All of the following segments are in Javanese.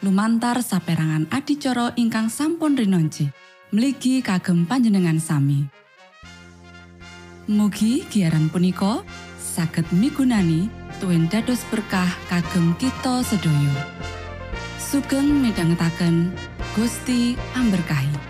lumantar saperangan adicara ingkang sampun rinonci mligi kagem panjenengan sami. Mugi giaran punika saged migunani tuwin dados berkah kagem kita sedaya. Sugeng midhangetaken Gusti amberkahi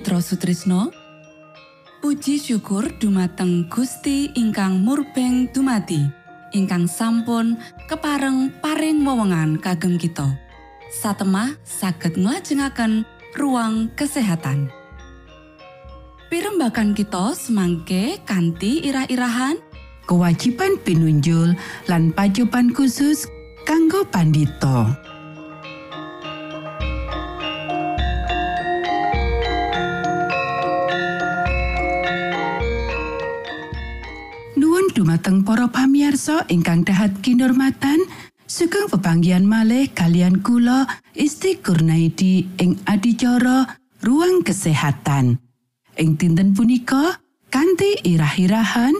Mitra Sutrisno Puji syukur dumateng Gusti ingkang murbeng dumati ingkang sampun kepareng paring wewenngan kagem kita. Satemah saged nglajengaken ruang kesehatan. Pirembakan kita semangke kanthi irah-irahan kewajiban pinunjul lan pacoban khusus kanggo pandito. Dumateng para pamiarsa ingkang dahat kinurmatan, sugeng pepanggian malih kalian kula Isti Kurnaidi ing adicara ruang kesehatan. Ing dinten punika kanthi irah-irahan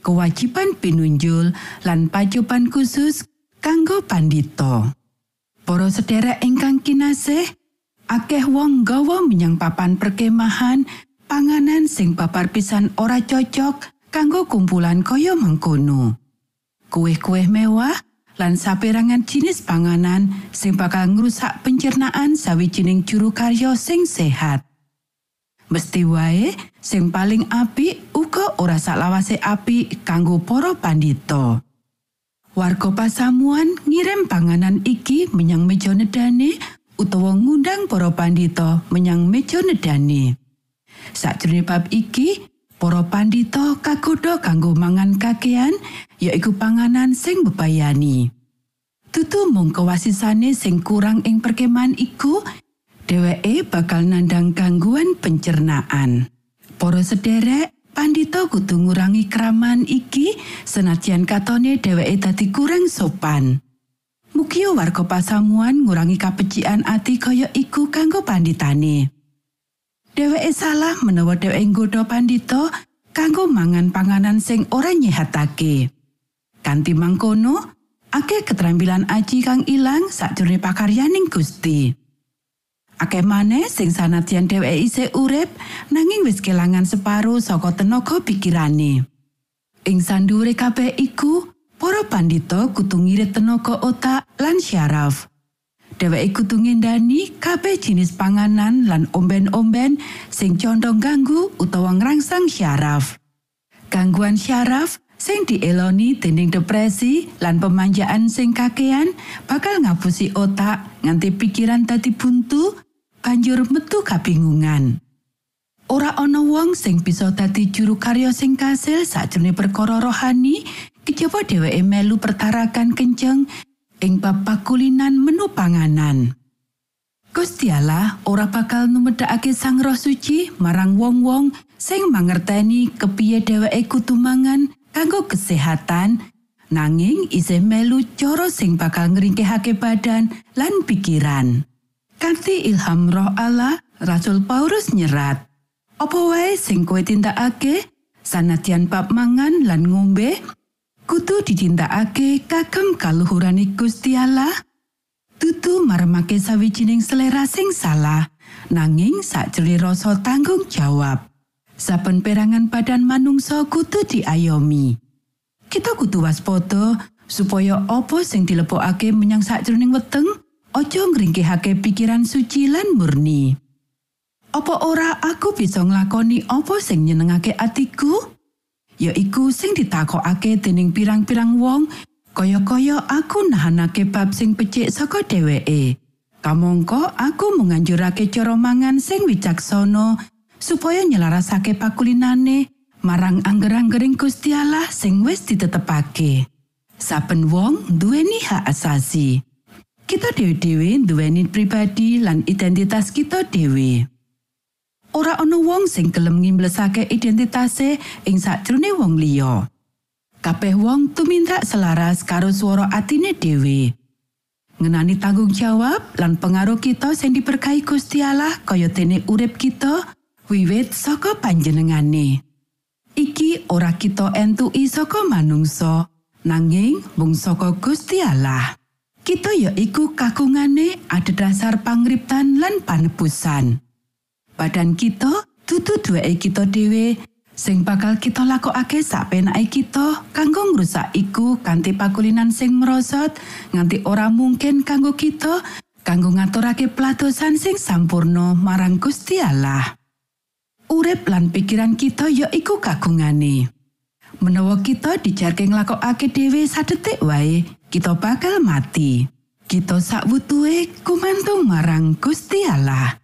kewajiban pinunjul lan pacoban khusus kanggo pandito. Para sedherek ingkang kinasih, akeh wong gawa menyang papan perkemahan panganan sing papar pisan ora cocok kanggo kumpulan kaya mengkono. Kueh-kueh mewah lan saperangan jenis panganan sing bakal ngrusak pencernaan sawijining juru karya sing sehat. Mesti wae sing paling apik uga ora saklawase apik kanggo para pandito. Warga pasamuan ngirim panganan iki menyang meja nedane utawa ngundang para pandito menyang meja nedane. Sakjroning bab iki, para pandito kagodha kanggo mangan kakean yaiku panganan sing bebayani. Tutu mung kewasisane sing kurang ing perkemahan iku, dheweke bakal nandang gangguan pencernaan. Para sederek, pandito kudu ngurangi kraman iki senajan katone dheweke dadi kurang sopan. Mugi warga pasamuan ngurangi kapecikan ati kaya iku kanggo panditane. Dheweke salah menawa dheweke nggodha pandito kanggo mangan panganan sing ora nyehatake. Kanti mangkono, akeh keterampilan aji kang ilang sakjroning pakaryaning Gusti. Akeh maneh sing sanadyan dheweke isih urip nanging wis kelangan separo saka tenaga pikirane. Ing sandure kabeh iku, para pandito kudu ngirit tenaga otak lan syaraf. Dheweke kudu ngendani kabeh jenis panganan lan omben-omben sing condong ganggu utawa ngrangsang syaraf. Gangguan syaraf sing dieloni dening depresi lan pemanjaan sing kakean bakal ngapusi otak nganti pikiran dadi buntu banjur metu kabingungan. Ora ana wong sing bisa dadi juru karya sing kasil sakjroning perkara rohani kejaba dheweke melu pertarakan kenceng ing bab pakulinan menu panganan. Gusti Allah ora bakal numedhakake Sang Roh Suci marang wong-wong sing mangerteni kepiye dheweke kudu mangan kanggo kesehatan nanging isih melu cara sing bakal ngringkehake badan lan pikiran. Kanthi ilham Roh Allah, Rasul Paulus nyerat, "Apa wae sing kowe tindakake, sanadyan bab mangan lan ngombe, kudu ditindakake kagem kaluhurane Gusti Allah tutu maremake sawijining selera sing salah nanging sakjroning rasa tanggung jawab. Saben perangan badan manungsa kudu diayomi. Kita kudu waspada supaya apa sing dilebokake menyang sakjroning weteng aja ngringkehake pikiran suci lan murni. Apa ora aku bisa nglakoni apa sing nyenengake atiku? Ya iku sing ditakokake dening pirang-pirang wong kaya-kaya aku nahanake bab sing becik saka dheweke. Kamangka aku menganjurake cara mangan sing wicaksana supaya nyelarasake pakulinane marang angger-anggering Gusti Allah sing wis ditetepake. Saben wong duweni hak asasi. Kita dewe-dewe duweni pribadi lan identitas kita dewe. Ora ana wong sing gelem ngimblesake identitase ing sakjroning wong liya. Kabeh wong tumindak selaras karo swara atine dhewe. Ngenani tanggung jawab lan pengaruh kita sing diberkahi Gusti Allah kaya dene urip kita wiwit saka panjenengane. Iki ora kita entuki saka manungsa, nanging mung saka Gusti Allah. Kita ya iku kagungane adhedhasar pangriptan lan panebusan. Badan kita dudu duweke kita dhewe sing bakal kita lakokake sapenake kita kanggo ngrusak iku kanthi pakulinan sing merosot nganti ora mungkin kanggo kita kanggo ngaturake pelatosan sing sampurno marang Gusti Allah urip lan pikiran kita ya iku kagungane. Menawa kita dijarke nglakokake dhewe sadetik wae, kita bakal mati. Kita sakwutuhe kumantung marang Gusti Allah.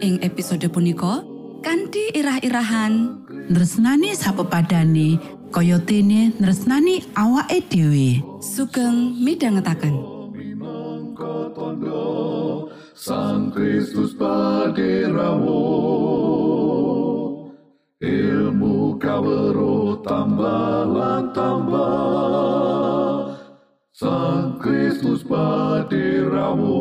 ing episode punika kanthi irah-irahan. Nresnani sapepadane kaya dene nresnani awake dhewe. sugeng midhangetaken. Sang Kristus paderamu Ilmu kawero tambah tambah. Sang Kristus paderamu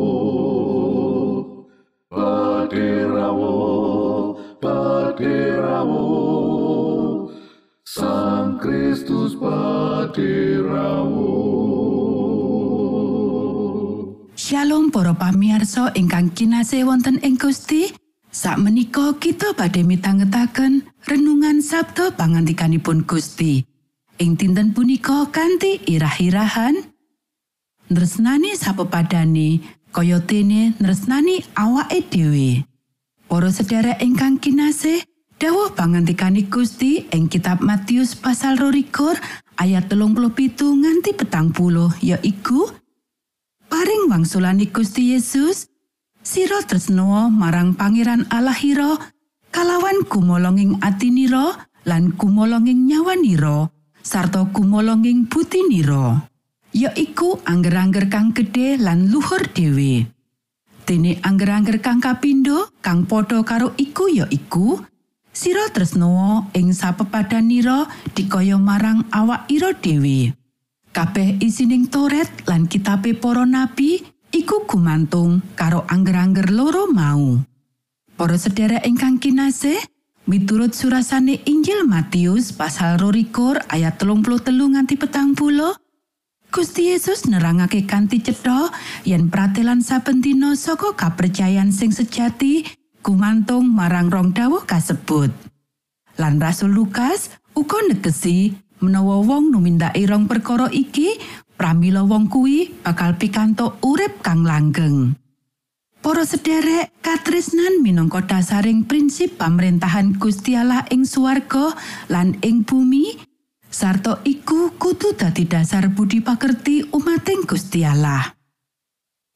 Paderamu Paderamu Sang Kristus paderamu Shalom para pamiarsa ingkang kinasih wonten ing Gusti. Sakmenika kita badhe mitangetaken renungan Sabda pangantikanipun Gusti. Ing dinten punika kanthi irah-irahan Nresnani sapepadane kaya dene nresnani awake dhewe. Para sedherek ingkang kinasih, dawuh pangantikani Gusti ing kitab Matius pasal 22 ayat 37 nganti petang puluh yaiku Paring wangsulani Gusti Yesus, sira tresno marang Pangeran Allahira kalawan kumolonging atinira lan kumolonging nyawanira sarta kumolonging butinira. Yaiku angger-angger kang gedhe lan luhur dhewe. Dene angger-angger kang kapindho kang padha karo iku yaiku sira tresno ing sapepadanira dikaya marang awak ira dhewe. Kabeh isining Toret lan kitabe para nabi iku gumantung karo angger-angger loro mau. Para sedherek ingkang kinasih, miturut surasane Injil Matius pasal 22 ayat 33 nganti petang puluh, Gusti Yesus nerangake kanthi cetha yen pratelan saben dina saka kapercayan sing sejati gumantung marang rong dawuh kasebut. Lan Rasul Lukas uga negesi menawa wong numindaki rong perkara iki, pramila wong kuwi bakal pikantuk urip kang langgeng. Para sederek, katresnan minangka dasaring prinsip pamrentahan Gusti Allah ing swarga lan ing bumi, sarta iku kudu dadi dasar budi pakerti umating Gusti Allah.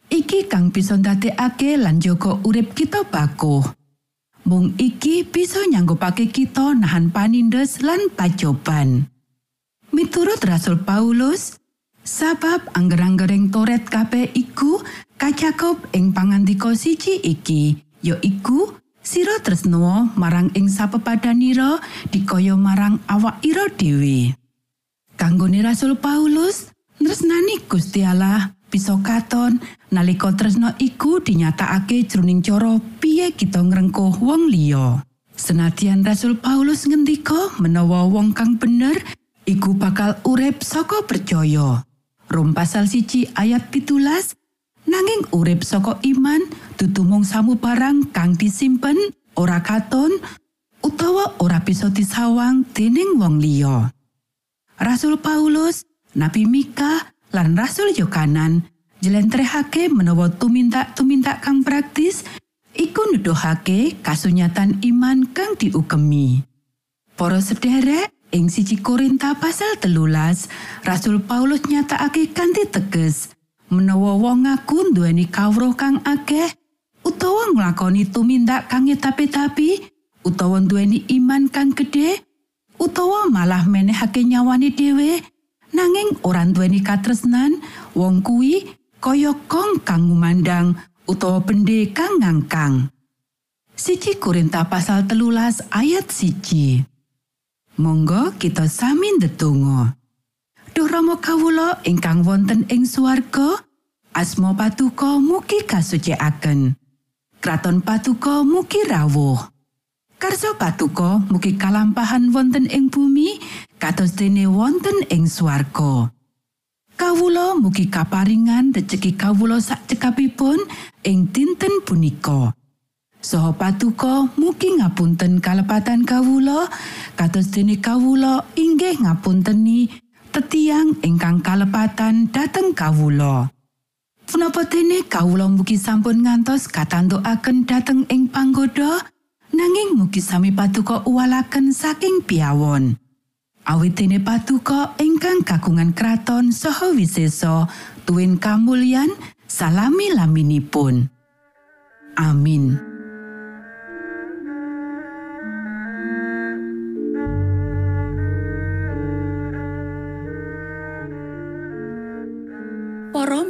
Iki kang bisa ndadekake lan jaga urip kita bakuh. Mung iki bisa nyanggupake kita nahan panindes lan pacoban. Miturut Rasul Paulus, sabab angger-anggering toret kabeh iku kacakup ing pangandika siji iki, yaiku sira tresno marang ing sapepadanira dikaya marang awak ira dhewe. Kanggone Rasul Paulus, tresnani Gusti Allah bisa katon nalika tresno iku dinyatakake jroning cara piye kita ngrengkuh wong liya. Senadyan Rasul Paulus ngendika menawa wong kang bener iku bakal urip saka percaya. Rom pasal siji ayat pitulas, nanging urip saka iman dudu mung samubarang kang disimpen ora katon utawa ora bisa disawang dening wong liya. Rasul Paulus, Nabi Mika, lan Rasul Yohanan jelentrehake menawa tuminta-tuminta kang praktis iku nuduhake kasunyatan iman kang diugemi. Para sederek ing siji Korinta pasal telulas, Rasul Paulus nyatakake kanthi teges menawa wong ngaku nduweni kawruh kang akeh utawa nglakoni tumindak kang tapi-tapi utawa nduweni iman kang gedhe utawa malah menehake nyawane dhewe nanging ora nduweni katresnan wong kuwi kaya kong kang ngumandang utawa bende kang ngangkang. Siji Korinta pasal telulas ayat siji. Monggo kita sami ndedonga. Duh Rama kawula ingkang wonten ing swarga asma patuko mugi kasucikaken Kraton patuko mugi rawuh Karso patuko mugi kalampahan wonten ing bumi kados dene wonten ing swarga. Kawula mugi kaparingan rejeki kawula sak cekapipun ing dinten punika. Soho patuko mugi ngapunten kalepatan kawulo kados dene kawulo inggih ngapunteni tetiang ingkang kalepatan dhateng kawulo. Punapa dene kawulo mugi sampun ngantos katantukaken dhateng ing panggoda nanging mugi sami patuko uwalaken saking piawon. Awit dene patuko ingkang kagungan kraton saha wisesa tuwin kamulyan salami laminipun. Amin.